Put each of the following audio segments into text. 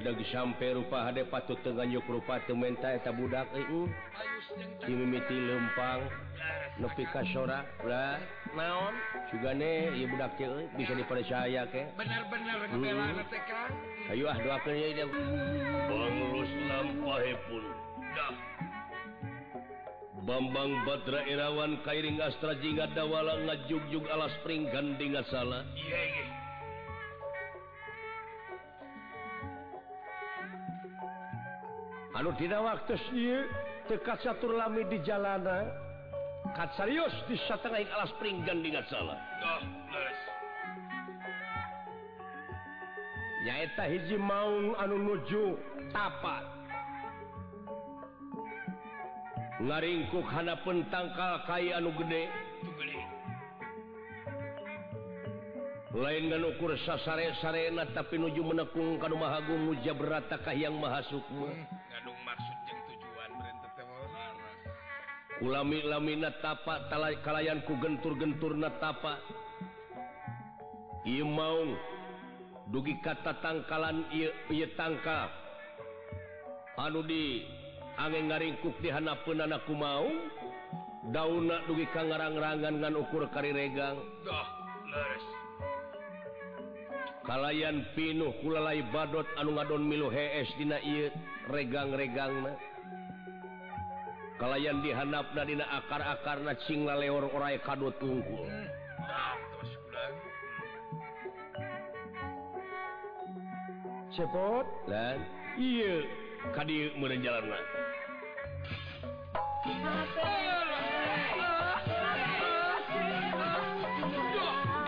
deg sampai rupa hade patut Tennyuk rupa Tementa eta budak eh, eh. EU dimimiti lempang nepi ka sora kasora naon? Juga ne ibu budak cewek bisa dipercaya ke? Benar-benar hmm. ayo ah doakeun doakan pengurus lampahe pun dah. Bambang Badra Irawan Kairing Astra Jingga Dawala ngajugjug alas pring gandinga salah yeah, yeah. anu tidak waktu tekat satu lami di jalanan kat serius di setengah alas peringgan di salah nyaeta hiji maung anu nuju tapat ngaringkuk hana pentangkal kay anu gede. Lain dan ukur sasare sarena tapi nuju menekung kanu mahagung muja beratakah yang maha sukma. ulami-lamina tapakkalalayanku gentur-gentur netapak ieu mau dugi kata tangkalan tangka. Anu di angin ngaringkuk di pun anakku mau dauna dugi ka ngarang-rangan ngan ukur kariregang. Kalayan pinuh kulalai badot anu ngadon milu hees dina regang-regang kalayan dihanap nadina akar-akarna singla leor orae kado tunggul hmm. ah, cepot? Dan iya. Kadi meureun jalanna.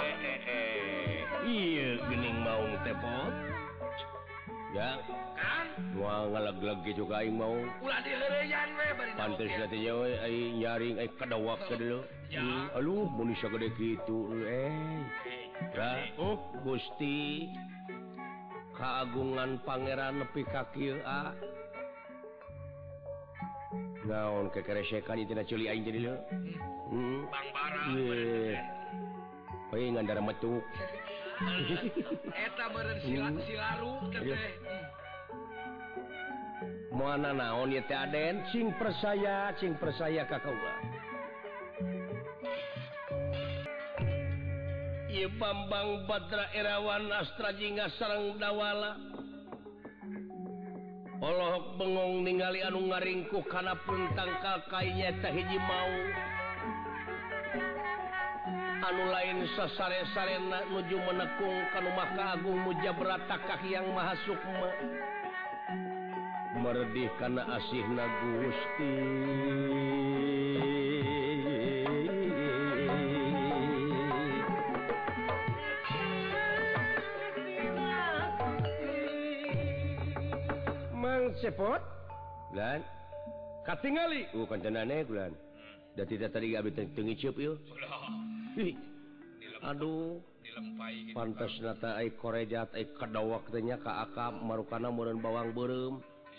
Eh, eh, eh. Iya gening maung tepot. Ya. ngalegleg gitu ka mau. Pantes eh, nyaring eh, kedawak ke dulu. Hmm, aduh manusia gede gitu eh. Oh Gusti keagungan Pangeran nepi kaki ah naon kekeresekan itu na culi aing jadi lo hmm. hmm. bang barang yeah. oh ngan darah metuk. Eta beren hmm. silaru teh mana naon Aden? Sing persaya sing persaya kakak I Bambang Badra Erawan Astra Jingga Sareng Dawala. Allahok bengong ningali anu ngaringku karena pentangkal kayaknya tahiji mau. Anu lain sasare-sarena nuju menekung kalau maka Agung Mujabra Takah yang Maha Sukma. merdih karena asih na Gusti mangcepot dan katingali oh, uh kancenane bulan hmm. dan tidak tadi abis tengi ciup yuk aduh. pantas nata ai korejat ai kadawak tanya ka akam marukana meureun bawang beureum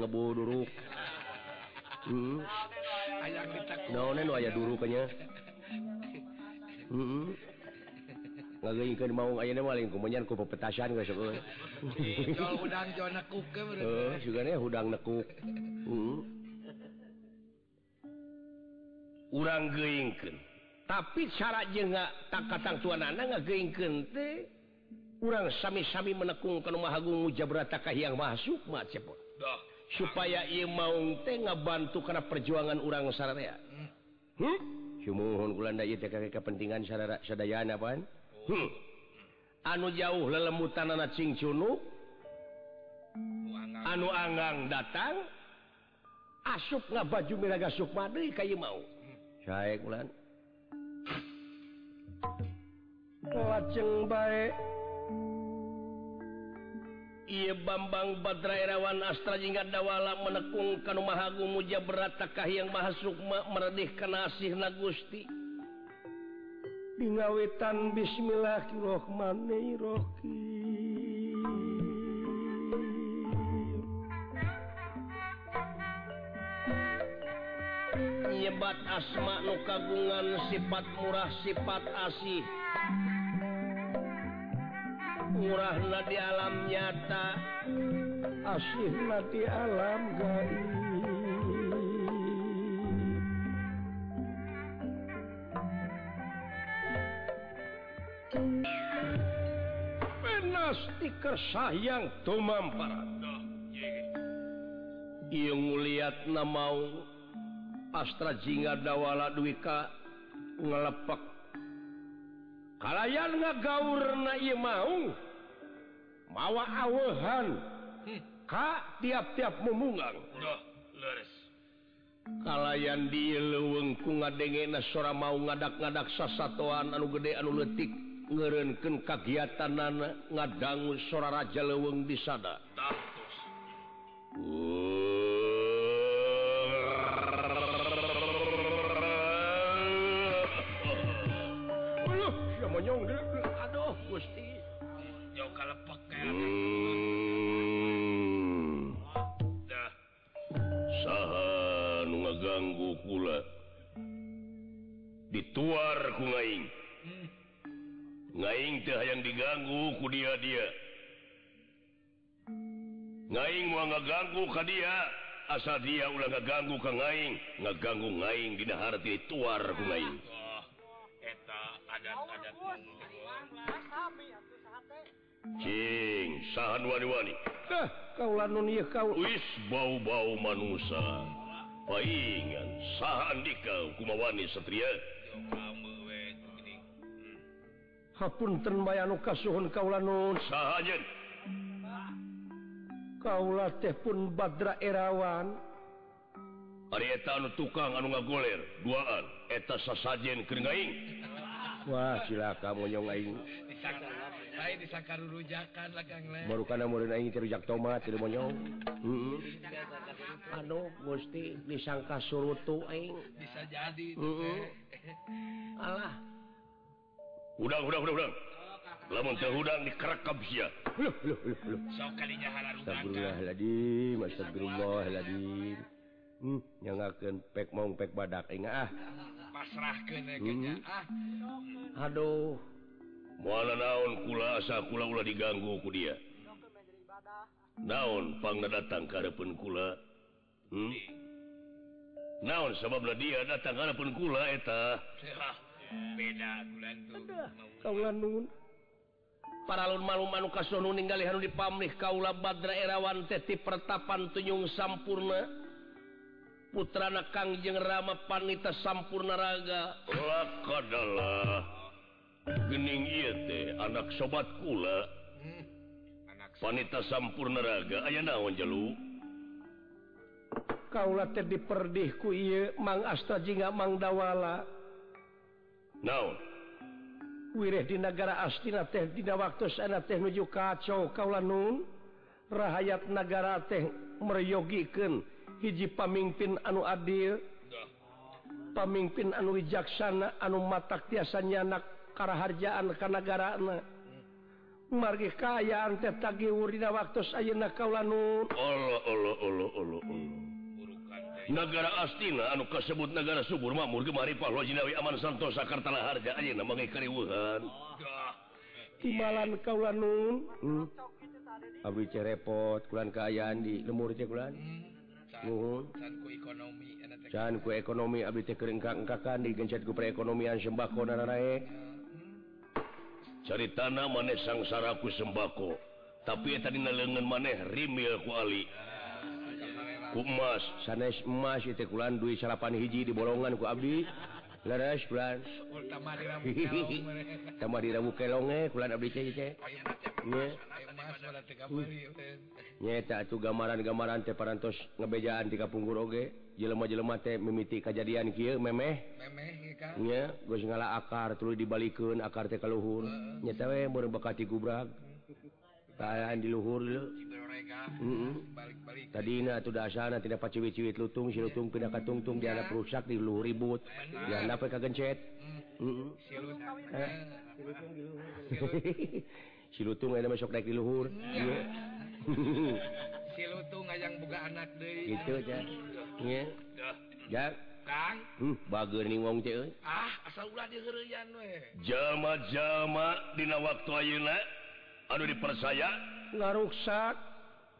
ngeburu hmm. naonen aya dulunya hmm. ngagikan mau mah lain kumenyan ku pepetasan gak sebut eh, udang jo nekuk uh, juga nih udang nekuk. Hmm. urang geingkan tapi cara jenga tak katang tuan anak teh urang sami-sami menekung ke rumah agung mujabratakah yang masuk cepot. supaya ia mau Ten bantu karena perjuangan urang Sarrea hmm? kepentingan hmm. anu jauh lelemutan anak anu Anggang datang. Asup nggak baju miraga Sukmadri kayak mau. Saya lajeng baik ia Bambang Badrairawan Astra jingga dawala menekung kan Mahagu muja beratakah yang Maha Sukma meredih kenasih na Gusti Di ngawetan Bismillahirrohmanirrohim. Nyebat asma nu kagungan sifat murah sifat asih. murahlah di alam nyata. Asihlah di alam gaib. Penas dikersayang tumamparan Iya ngeliat na mau Astra Jingga Dawala Dwika ngelepak kalian nggak gaur na mau. mawa awehan. Hmm. Ka tiap-tiap memungang kalayan di lewengku ngadenge nasora mau ngadak-ngadak sasatuan anu gede anu letik ngerenken kagiatan nana ngadanggu sora raja leweng disada Aduh Gusti kula dituar ku ngaing. Ngaing teh yang diganggu ku dia dia. Ngaing mau ngaganggu ka dia. Asal dia ulah ngeganggu ka ngaing ngaganggu ngaing dina harti tuar ku ngaing. Eta adat-adat Cing, sahan wani-wani. Kah, nun ieu kau. Wis bau-bau manusia. palingan sahandi kau kumawani Satria. Hapunten hmm. bayanu kasuhun kaula nun? Sahajen. Kaula teh pun badra erawan. Ari eta anu tukang anu ngagoler duaan. Eta sasajen keur ngaing Wah sila kamuyong baru rujak tomat monyong hmm. Aduh Gusti disangka suruh aing. bisa jadi Allah udah udang udang udang. lamun teh udang dikerekap sia. Sok kalinya halarudang. Astagfirullahaladzim, astagfirullahaladzim. Hmm, yang akan pek mau pek badak aing ah. pasrah mhm. ah. Aduh. Naon kula asa kula ulah digangguku dia? Naon pang datang karepun kula? Hmm? naon sabab dia datang karepun kula eta? Beda paralon malum manu kasunu ninggali hanu dipamih kaula badra erawan teti pertapan tunjung sampurna. putra Kangjeng Rama panita sampurna ragaing anak sobat kula. Hmm. wanita sampurna raga aya naon jalu kaulah diperdihku mang asta jingga mang dawala. Naon? Wirih di negara astina teh tidak waktu sana teh nuju kacau. Kaulah nun rahayat negara teh meryogikan hiji pamimpin anu Adil. Pamimpin anu Wijaksana anu matak tiasanya anak Karaharjaan negara hmm. Mar teh tetagi urina waktu Ayeuna Kalanun negara Astina anu kasebut negara subur Mamur Gemari Pahlawi Aman Santosa Kartana Harja Ayeuna mangke kariwuhan Timalan Kaulanun hmm. abi cerepot kulan kaayaan di lemur cekulan hmm. ku ekonomi keringkan digencatku perekonomian sembako cari tanah maneh sangsaraku sembako. Tapi tadi lengan maneh Rimas sanes emas itulan duit salapan hiji di bolongan ku Abdi. leres bulan. Tambah di rabu kelonge bulan abdi cai nyeta tuh gambaran-gambaran teh. Parantos ngebejaan di kapunggur oge jelema-jelema teh mimiti kejadian kieu memeh. Nya geus ngala akar tuluy dibalikeun akar teh kaluhur nyeta we baru bakati gubrak tahan di luhur tadi dasana tidak paciwi-ciwit lutung si lutung pindah katungtung di anak rusak di luhur ribut. Jangan apa kagencet si lutung ada masuk naik di luhur. Si lutung yang buka anak deh gitu ya. Ya. Kang. Hmm, bager nih wong cewek ah asal ulah diherian weh. Jama-jama dina waktu ayeuna Aduh dipercaya? Ngaruksak.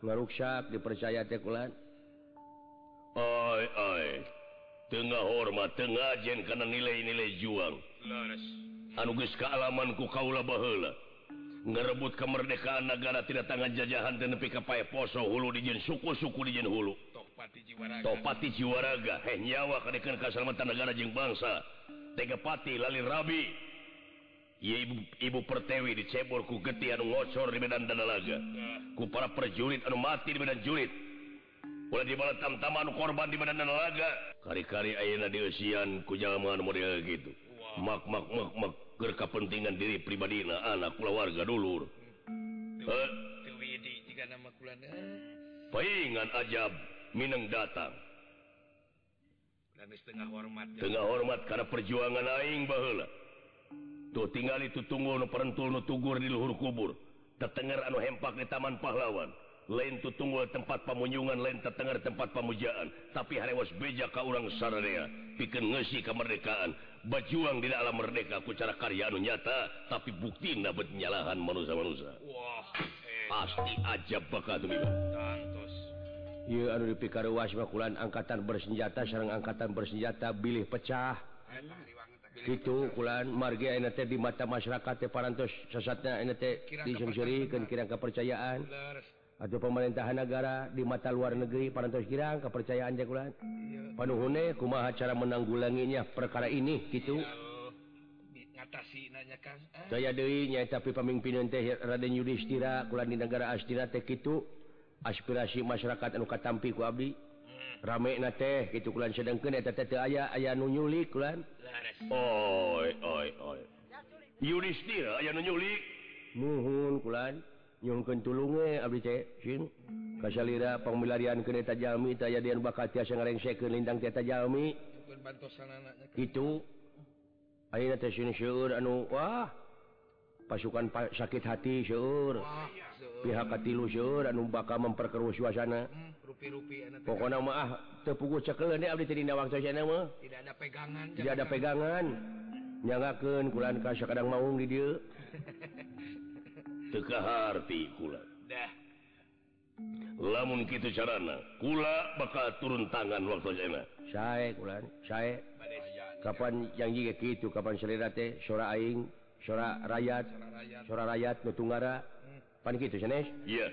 Ngaruksak dipercaya tekulan Tengah hormat Tenjen karena nilai-nilai juang. Anuges kealamanku Kaula bahla ngerebut kemerdekaan negara tidak tangan jajahan dan nepi kepa poso hulu dijin suku-suku dijin hulu. Topati Jiwaraga. Eh nyawa kadekan keselamatan negara jeng bangsa. Tegapati Lali Rabi. Ibu, ibu pertewi diceborku geti anu ngocor di Medan danalaga ku para perjurit anu mati di Medan jurit. Boleh dibalat tam-taman korban di Medan danalaga kari-kari ayeuna dieusian ku jalma anu model gitu. Mak mak mak mak keur kapentingan diri pribadina anak keluarga dulur. Pengan eh? nama kulana ajab mineng datang. Dan setengah hormat. Tengah hormat karena perjuangan aing baheula. tuh tinggal itu tunggu nu perentul nu tugur di luhur kubur. Tertengar anu hempak di taman pahlawan. Lain tuh tunggu tempat pamunyungan lain tertengar tempat pemujaan tapi harewas beja ka orang sararea bikin ngesi kemerdekaan bajuang di dalam merdeka ku cara karya anu nyata tapi bukti dapat nyalahan manusia-manusia wah pasti ajab bakal tuh Iya anu dipikaruas bakulan angkatan bersenjata serang angkatan bersenjata bilih pecah. itu kulan marga NT di mata masyarakat parantos sesatnya NT disensurikan kirang kepercayaan. atau pemerintahan negara di mata luar negeri parantos kirang kepercayaan jagulan panuhune kumaha cara menanggulanginya perkara ini gitu. Saya dirinya tapi pemimpin teh Raden Yudhistira kulan di negara Astina teh itu aspirasi masyarakat anu katampi ku abdi. rame na teh gitu kulan sedang teu aya aya nunyulik kulan. Oi oi oi. Yudhistira aya nunyulik muhun kulan nyungkeun tulunge abdi teh sing. Kasalira pamilarian kereta jalmi taya dian bakal tiasa ngarengsekeun lindang kereta jalmi. Kitu. ayeuna teh sini seueur anu wah. Pasukan pa, sakit hati seueur. Wah. pihak tilu anu bakal memperkeruh suasana. Hmm, pokok nama ah tepuku cekel ini abdi tidak waktu saya mah. Tidak ada pegangan tidak ada pegangan. Nyangakeun kulan ka kadang mau di dia teu kaharti kula. Dah. Lamun gitu carana kula bakal turun tangan waktu saya saya kulan sae. Kapan yang jika gitu kapan selera teh sora aing sora rakyat sora rakyat. nutunggara Pan gitu jenis yeah.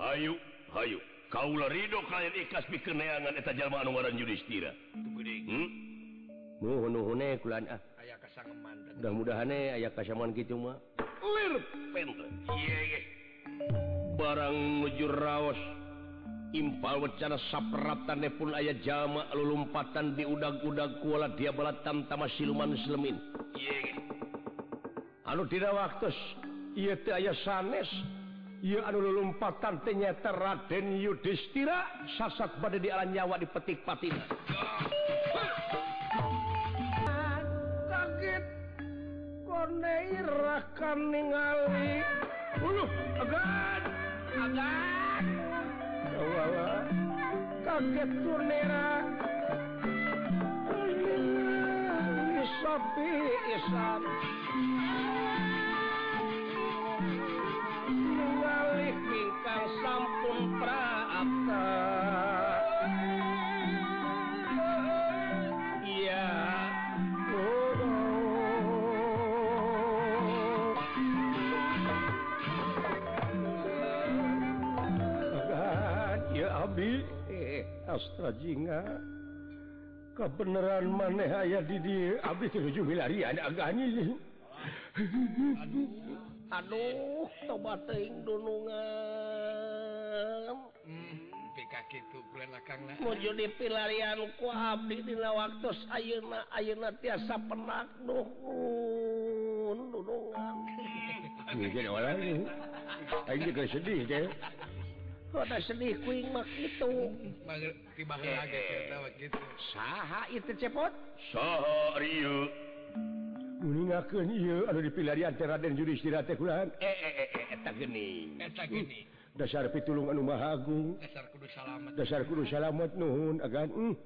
Hayu Hayu kaula Ridho kalian ikas pikeneangan eta jalma anu ngaran Yudhistira hmm? nuhun nuhune kulan ah aya kasangeman mudah-mudahane aya kasaman gitu mah lir pente iya iya barang nuju raos impal wacana sapratane pun aya jama lulumpatan di udag-udag kuala dia balatan tama siluman selemin iya iya anu tidak waktu aya sanes. Anulumpatan penyata Raden Yudhistira. Sasat pada di alam nyawa di petik patin kaget konerakan ningali. Agan. Agan. Agak kaget konera sapi isam rajinga kebenaran maneh aya didi? Abis tujuh milarian agani aduh tobat teuing dunungan hmm, pika kitu kulelakang nuju ku abdi dina waktu ayeuna ayeuna tiasa penak duhun dunungan jadi orang ini sedih deh Koda sedih kuing mah gitu. Eh, eh. Saha itu cepot? Saha rieu. Uningakeun ieu anu dipilarian teh Raden Yudhistira teh kulaan. Eh, eh eh eh eta geuning. Eta geuning. Dasar pitulung anu maha agung. Dasar kudu salamet. Dasar kudu salamet nuhun agan. Hmm.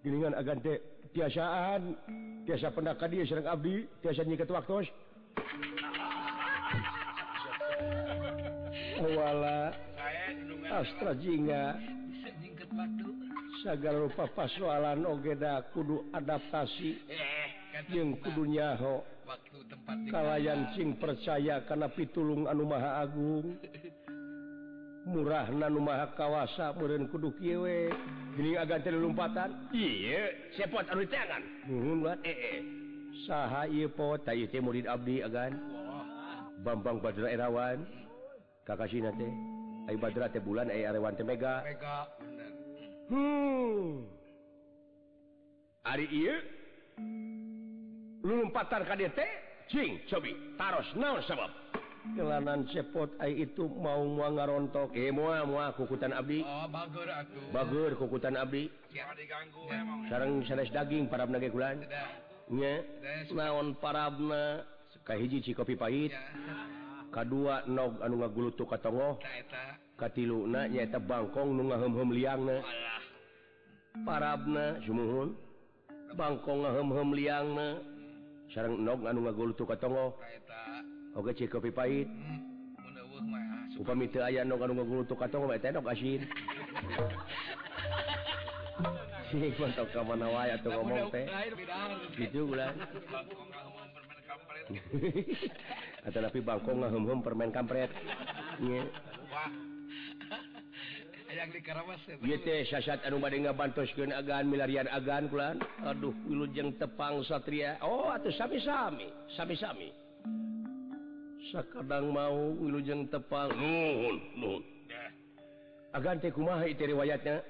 Geningan agan teh tiasaan. Tiasa pendak ka dieu sareng abdi. Tiasa nyikat waktos. Awala. Astra Jingga segala rupa pasalan Ogeda kudu adaptasi. Yang kudunyaho kalayan sing percaya karena pitulung Anu Maha Agung. Murah Nanu Maha kawasa Meren Kudu Kiwe Gining agak dari lompatan iya sepot anu tangan saha iya pot tayu teh murid abdi agan. Bambang Badra Erawan. Kakak Sinate Badra bulan ayawan Mega. Hariempatan hmm. KDT taros naon sebab? Kelanan cepot itu mau mua ngarontok. Eh mua mua kukutan Abdi. Oh, bagur, bagur kukutan Abdi. Sarang sanes daging para naga bulan naon parana kahiji Cikopi pahit. K2 no anu ngagulu Ta katongo katiluna nyaeta Bangkong nu ngahem liang na parabna sumuhun. Bangkong ngahem liang na sarang enog anu ngagul tu katongo. Oge cik kopi pahit. Upami teu aya no anu ngagul tu katongo bae eta enog asin. Sih mantap ka mana wae atuh ngomong teh. gitu ulah atau tapi bangkong ngahem-hem permen kampret. Nya agan milarian agan kulan. Aduh wilujeng tepang Satria. Oh atuh sami-sami sami-sami. Sakadang mau wilujeng tepang. Nuhun, nuhun. agan teh kumaha itu riwayatnya?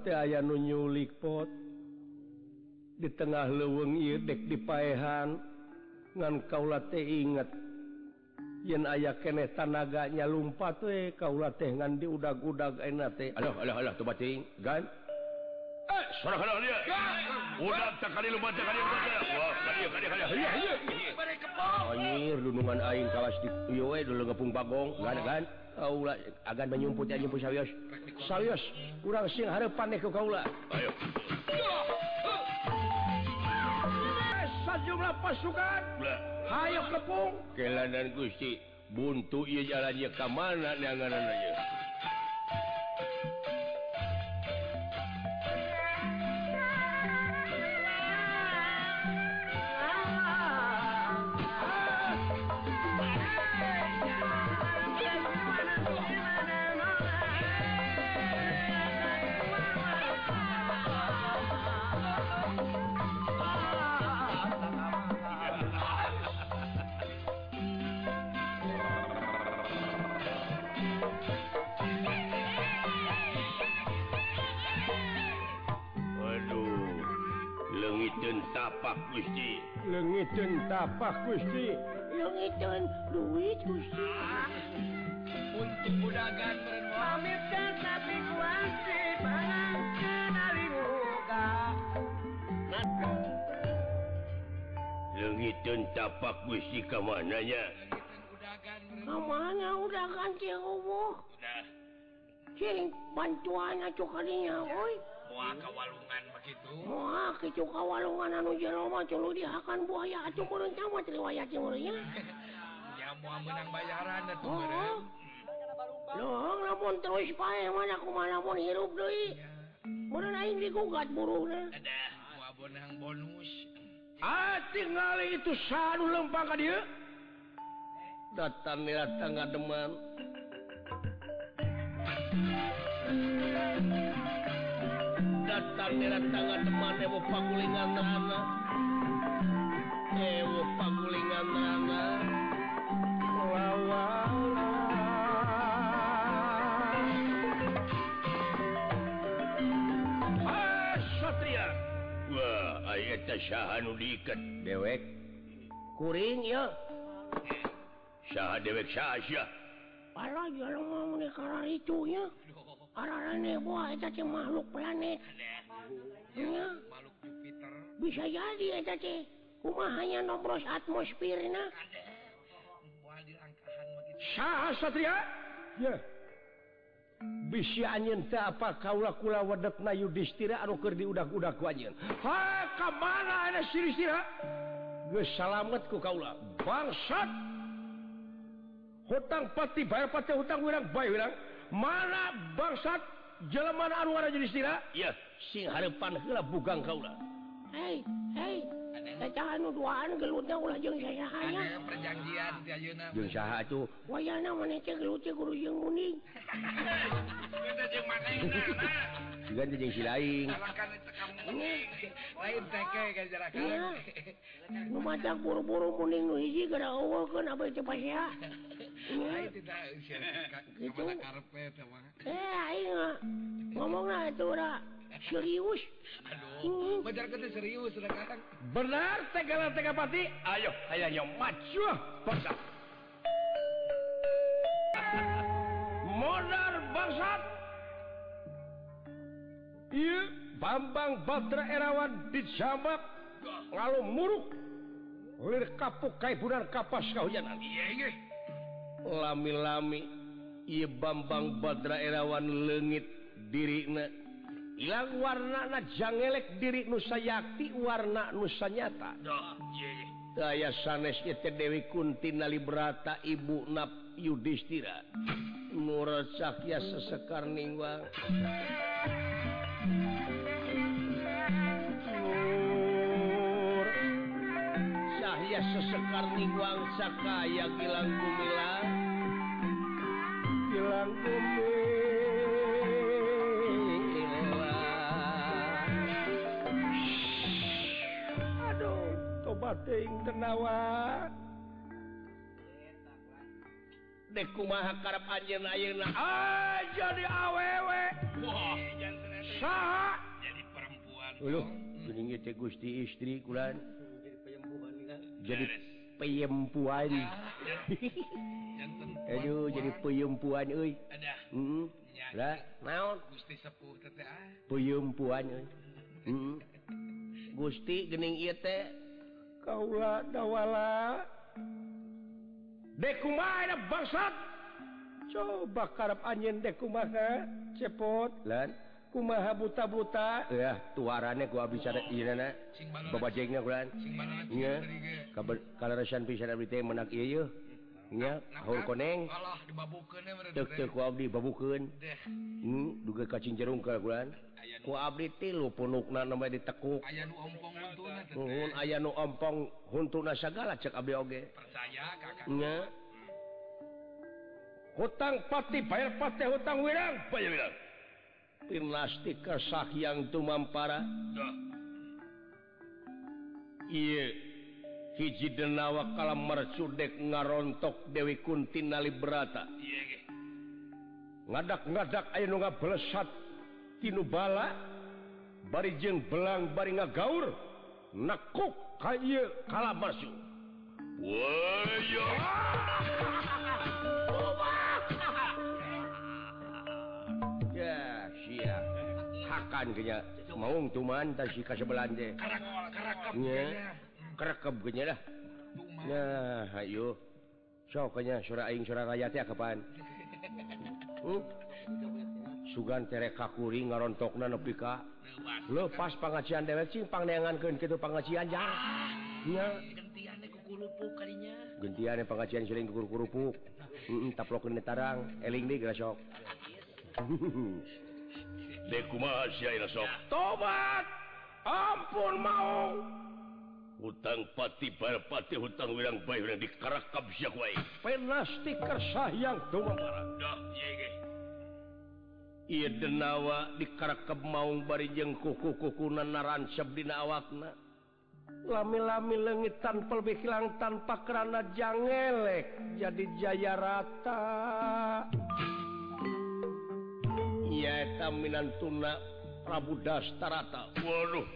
Teh aya nu nyulik pot. Di tengah leweng dek dipaehan. Ngan kaula teh inget yen aya kene tanaganya lumpat we kaula teh ngan di udag-udag enak teh. Aduh aduh aduh tuh bacing. Gan. Eh suara kana dia. Udag tak kali lumpat tak kali lumpat wah kali kali kali iya iya. Anjir dunungan aing kawas di ieu we dulu ngepung bagong gan gan. Kaula agan menyumput ya nyumput sawios. Sawios urang sing hareupan neh ke kaula. Ayo. jumlah pasukan. Hayo kepung. Kelandan Gusti buntu ia jalannya ke mana dengan aja legitun tapak Gusti. Lengitun tapak Gusti. Lengitun duit Gusti. Ah, untuk budagan bermomitkan tapi kuasi Barang kenali muka. Lengitun tapak Gusti kemananya kemana udah ganti Allah udah Cing, bantuan aja oi. Wah, kewalungan, gitu kawalungan anu Jeroma culu diakan buaya acuh hmm. kurang camat riwayat cimurnya ya mau menang bayaran itu oh. Hmm. Loh, namun terus pae mana aku mana pun hirup deui. Mun aing digugat na. Ada, wa bonang bonus. Ah, tinggal itu sanu lempang ka dieu. Datang datang ngademan. Thank you. datang tangan teman eh, Dewa Pakulingan Nana Dewa eh, Pakulingan Nana Lawala ah, Satria. Wah, ayat syahan diikat Dewek. Kuring ya. Eh, syah dewek syah syah ngomong cacing makhluk planet Makhluk Jupiter. bisa jadi eta teh. Kumaha rumahnya nobros atmosfer Satria. Ye. Bisi bisa teh apa kaula kula na Yudhistira anu keur diudak-udak ku wajen ha ka kamana ada siristira Geus salamet ku kaula. Bangsat! Hutang pati bayar pati hutang urang bayar wirang mana bangsat anu Anwar jadi sira ya sing harapan heula bugang kaula hei hei hei Jangan nuduhan gelutnya ulah jeung saya hanya. Ada perjanjian ti ayeuna. Jeung saha atuh? Wayana maneh teh gelut teh guru jeung muning. Kita jeung manehna. Sigan teh jeung si lain. Kalahkan teh ka muning. Lain teke gajarakan. Nu maca buru-buru muning nu hiji gara eueuhkeun abeh teh pasea. Eh, ngomong serius. Serius benar segala tegapati Ayo kayaknya maju. Modal bangsat. I Bambang Badra Erawan dijambak. Lalu muruk. Lir kapuk kaibunan kapas kahuyanan. Iya iya. lami-lami ia Bambang Badra erawan legit diri hilang warna najang elek diri Nusayakti warna Nusa nyata daya sanes Dewi Kunti Nalibrata Ibu Nap Yudhistira. Nur Sakya sesekar Ningwa aya sesekar niguang sakaya gilang gumilang gilang gumilang aduh tobat teuing tenawan dek kumaha karep anjeun ayeuna? Ah jadi awewe wah saha jadi perempuan uluh geuning teh Gusti istri kulan. jadi peyempuan. Aduh jadi peyempuan euy. Lah naon? Gusti sepuh teh ah. peyempuan euy. Heeh Gusti geuning ieu teh kaula dawala. Dek kumaha bangsat? Coba karep anjeun dek kumaha cepot. Lan? kumaha buta-buta. Ya tuarane gua bicara ieu babajengna kulan nya kalarasan pisan abdi teh menak ieu yeuh. Nya haul koneng. deuk teu ku abdi babukeun. Hmm duga ka jerung ka kulan ku abdi tilu punukna nama ditekuk. Aya nu ompong huntuna teh aya nu ompong huntuna sagala cek abdi oge. Percaya kakak. Nya hutang pati bayar pati hutang wirang. Bayar wirang. timnastik kesah yang tumampara? Iye hiji denawa kala mercudek ngarontok Dewi Kunti nali berata ngadak-ngadak ayo nu belesat tinu bala bari jeung belang bari ngagaur nekuk ka ieu kala masuk Wah, makannya mau cuman si sebelanje kerekebnya nah ayo. Soknya aing surah ayat ya kapan huh? Hmm? sugan terekakuring ngarontokna nepi ka? Lepas. Pangajian dewek sing pangnengankeun kitu pangajian jar ah, nya. gentiane kukurupuk kalinya Gentian pengajian sering kukurupuk. Heeh taplokeun tarang. Eling deui sok. tobat ampun mau hutang pati pati hutang wirang bay di stiker sayang tua ia denawa dikarakab maung bari jeng kuku-kukuna narancep dina awakna lami-lami lengit tanpa lebih hilang tanpa kerana jangelek jadi jaya rata yaminan tununa Prabu Dastarata. Waduh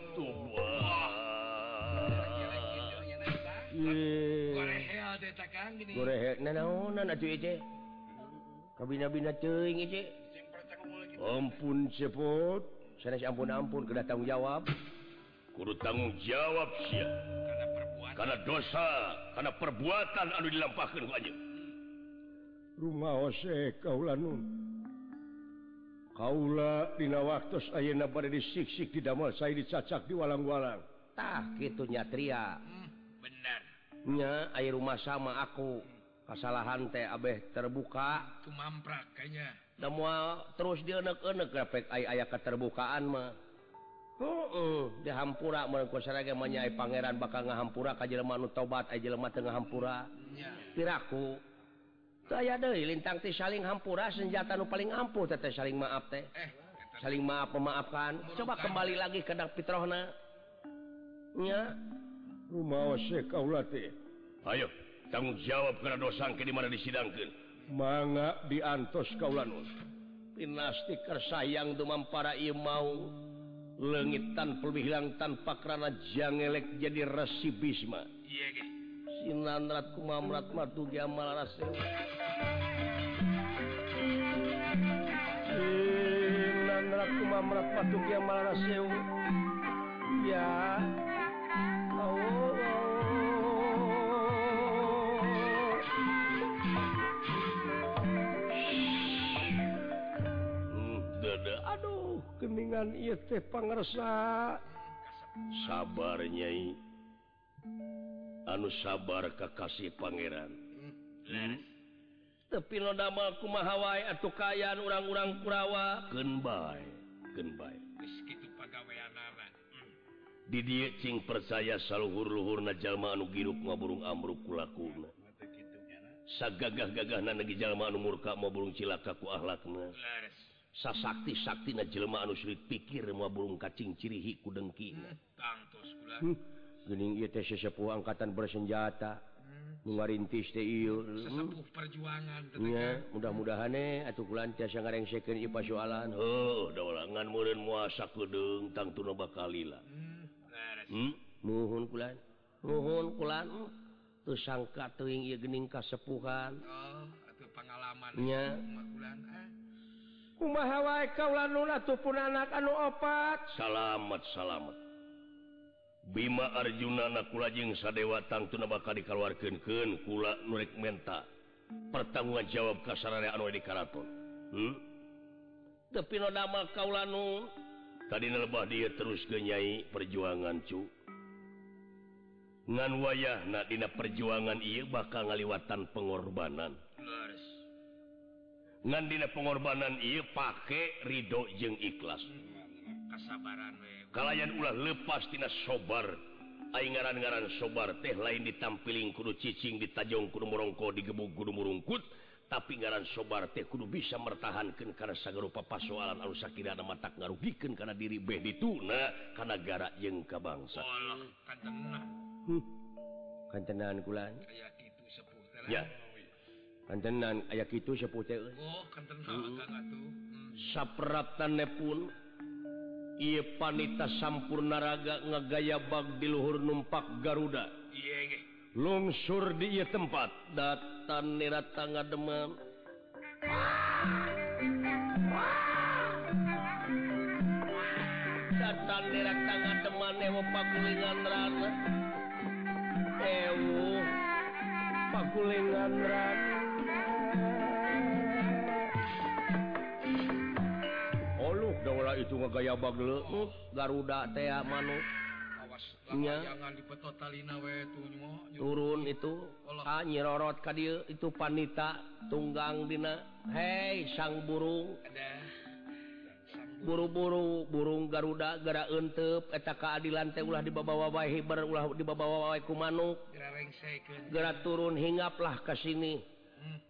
ampun seput. Ampun ampun ke tanggung jawab. Kudu tanggung jawab si karena dosa karena perbuatan Aduh dilampahkan rumah Ose kaulanun Kaladina waktu Ayeuna bade disiksik di damel saya dicacak di walang-walang. Tah gitu nyatria hmm, benernya air rumah sama aku. Kesalahan teh Abeh terbuka. Cumaprak kayaknya. Moal terus dienek-enekpek aya keterbukaan mah. Uh dihampura mereka menyai Pangeran bakal ngahampura kaj Jerman tobat aja lemah Tengah Hampura piraku saya dari lintangti saling hampura senjata nu paling ampuh teh saling maaf teh. Saling maaf memaafkan coba kembali lagi ke dak kaula rumah Ayo tanggung jawab karena dosangke di mana disidangkan manga diantos kaulanus pinasti kersayang demam para mau. Lengit tanpa hilang tanpa karena jangelek jadi resibisme Iya sinanrat kumamrat matugi amal rasa sinanrat kumamrat matugi amal rasa ya Aduh keningan iya teh pangersa. Sabarnya anu sabar Kakasih Pangeran. Leres. tapi nodaku mahawai atau kayan orang-orang Kurawa. Di dieu didcing percaya salluhur-luhur anu giruk maburung amruk kulakuna sagagah gagahna jalma anu murka maburung akhlakna. ahlakna. Sasakti sakti jelema anu sulit pikir maburung kacing cirihi kudengki tangtos Gening sesepuh angkatan bersenjata Manggarintis teh ieu. hmm. perjuangan Iya, mudah-mudahan eh atau lantiasa ngareng second Ipa soalan Oh ulangan murid muasa kedeng tang tun bakalila hmm. Nah, hmm. Nuhun kulan. Nuhun kulan. Hmm. Teu sangka teuing ieu gening kasepuhan oh, pengalamannya kumaha wae kaula nuna tupun anak anu opat salamet salamet Bima Arjuna nakulajeng sadewa tangtuna bakal dikaluarkan keun kula nurek menta pertanggungan jawab kasar anu di karaton. Hmm? tapi no nama kaulanu tadi lebah dia terus genyai perjuangan cu. Ngan wayah nadina perjuangan iya bakal ngaliwatan pengorbanan. Ngan dina pengorbanan iya pake ridho jeng ikhlas. kayan ulah lepastina sobar. Ngaran-garan sobar teh lain ditampiling kudu cicing ditajong kudu morongko digebuk kudu murungkut tapi ngaran sobar teh kudu bisa mertahankan karena sagarupa pasoalan anu sakit ada mata ngarugikan karena diri beh dituna karena garak jeng ke bangsa kantenan hmm. kulan ya. Kantenan ayak itu seputih oh, kantenan, hmm. sapratan nepun ia panita sampurna raga ngagaya bag di luhur numpak Garuda. Lungsur di ia tempat. Datan nirata ngademam datan nirata deman ewa pakulingan rana. Ewu pakulingan rana. itu gaya bag Garuda manuknya turun itu. Ah, nyirorot ka itu panita tunggang Dina. Hei sang burung. Buru-buru burung Garuda gara entep eta keadilan teh ulah dibabawahi berulah ku manuk. Gera turun hinggaplah ka sini.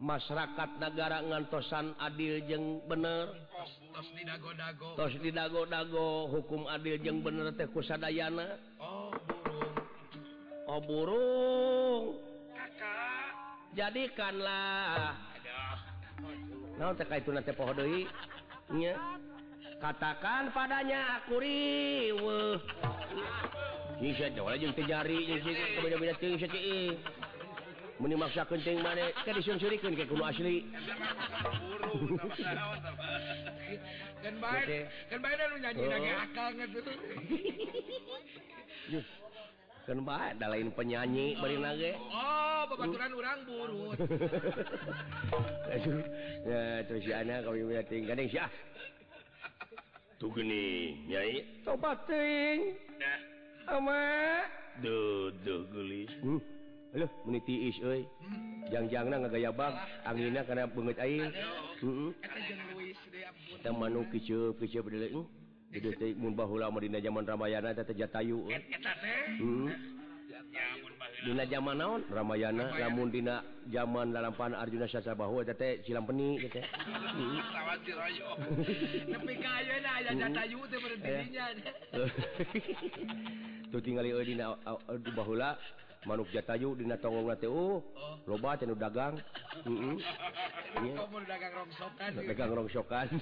Masyarakat negara ngantosan adil jeung bener. tos didago-dago. Hukum adil jeung bener teh kusadayana oh burung. Oh burung. Kakak. Jadikanlah. Naon teh kaituna nanti poho deui? Nya. Katakan padanya aku riweuh. Ini saya aja teh jari ini sih kebanyakan ting sih kencing mana? Kan disunsurikan kayak kuno asli. dan baik dan baik dan nyanyi lagi akal gitu kan baik ada oh. lain penyanyi beri nage oh babaturan orang buru ya terus si anak kami berarti kadang sih ah tuh gini nyai. Tobat ting. Ama. Duh duh gelis hmm. Aduh, meni tiis euy. Hmm. Jangjangna ngagayabag, anginna kana beungeut aing. Heeh. Eta jeung Luis deui Abdul. Eta manuk kiceup-kiceup deuleuy. Jadi teh mun baheula mah dina jaman Ramayana eta teh jatayu. Eta teh. Heeh. Dina jaman naon? Ramayana, lamun dina jaman lalampahan Arjuna Sasabahu eta teh Cilampeni teh. Heeh. Sawat ti rayo. Nepi ka ayeuna aya jatayu teh bener dirinya. Tu euy dina baheula manuk jatayu dina tongongna teh uh oh. loba cenah dagang. Heeh. Iya. kamu dagang rongsokan Dagang rongsokan.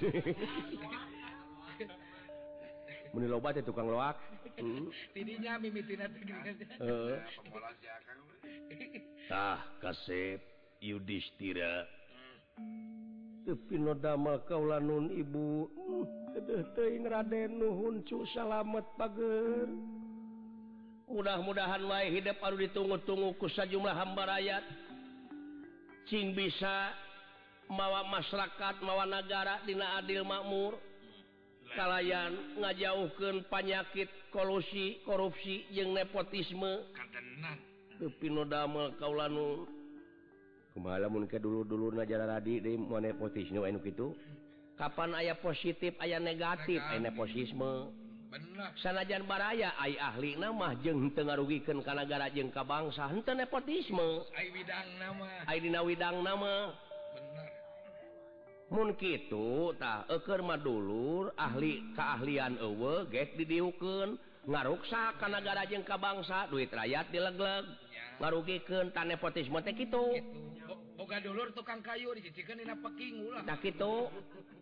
Muni loba teh tukang loak. Heeh. tidinya mimitina teh gini Heeh. pemalas Tah kasep Yudhistira hmm. Tapi no damel kaulanun ibu Hmm, Kedeh teuing Raden nuhun cu salamet pager mudah-mudahan wae hidup baru ditunggu-tunggu kusa jumlah hamba rakyat. Cing bisa mawa masyarakat mawa negara Dina Adil makmur. Kalayan ngajauhkan panyakit kolusi korupsi jeung nepotisme. Pinodamal kaulanun kemalamun ke dulu-dulu najara Radi nepotisme itu kapan ayah positif ayah negatif? Nepotisme. sanajan baraya ay ahli nama jeng ka kanagara jeung ka bangsa. Henteu nepotisme. Nama Widang nama itu tak ekerma dulur ahli keahlian ewe get didiukan ngaruksa kanagara jeung ka bangsa duit rakyat dilegleg. ngarugikeun tan nepotisme teh gitu. Boga dulur tukang kayu dicicikeun dina peking ulah. Tah kitu.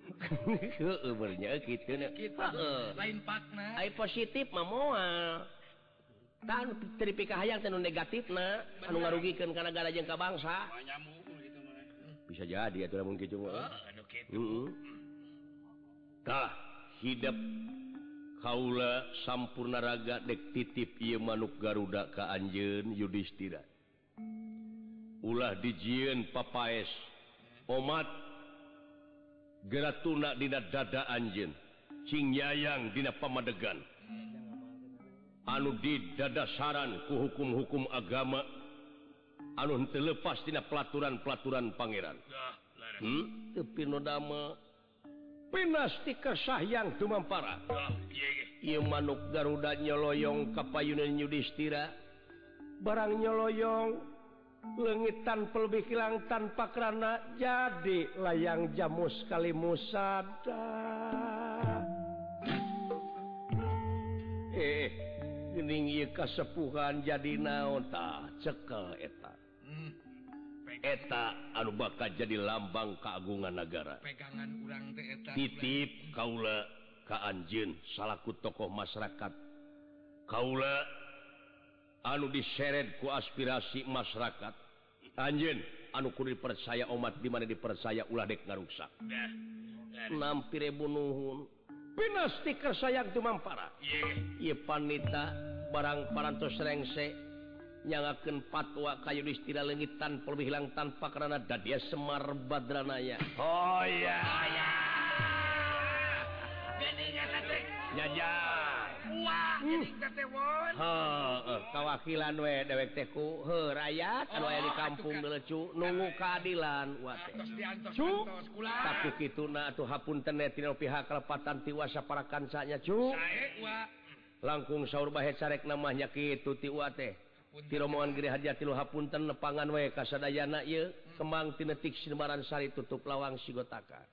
Heeh beurnya kitu lain pakna. Ai positif mah moal. Dan tripika hayang teh negatif negatifna anu ngarugikeun kana gara jeung ka bangsa. Bisa jadi atuh lamun kitu mah. Heeh anu kitu. Tah hidup Kaula sampurnaraga dek titip ia manuk Garuda ka Anjen Yudhistira. Ulah dijieun papaes. Omat geratuna dina dada Anjen Cingyayang dina pamadegan. Anu di dada saran ku hukum-hukum agama. Anu terlepas dina pelaturan-pelaturan pangeran. Hmm? tepi nodama pinastikasyahang Tumampara oh, Ieu manuk Garuda nyoloyong kapayunan Yudhistira. Barang nyoloyong lengitan pelebih hilang tanpa kerana jadi layang jamu sekali musada eh, eh gening kasepuhan jadi naon tak cekel eta. Hmm. eta anu bakal jadi lambang keagungan negara. Pegangan urang titip Kaula ka anjeun salahku tokoh masyarakat. Kaula anu diseret ku aspirasi masyarakat. Anjin kudu dipercaya umat dimana dipercaya ulah dek ngaruksak nampi nampirbunuhun nuhun pinasti kersayang cuma para ieu panita barang parantos rengsek nyaken patwa kayu istira legit tanpa hilang tanpa karena da dia Semar Badranaya. Oh ya hmm. kawakilan we dewek teku rakyat di kampung lecu nunggu keadilan. Tapi gitu atuh tuh hapun tina pihak kelepatan tiwasa para kansanya cu. Langkung saurbahsarek namanya gitu tiwa teh. tiromoan Geri Hajatilu Hapunten nepangan wae kasadayana ye kembang tinetik sinebaran sari tutup lawang sigotaka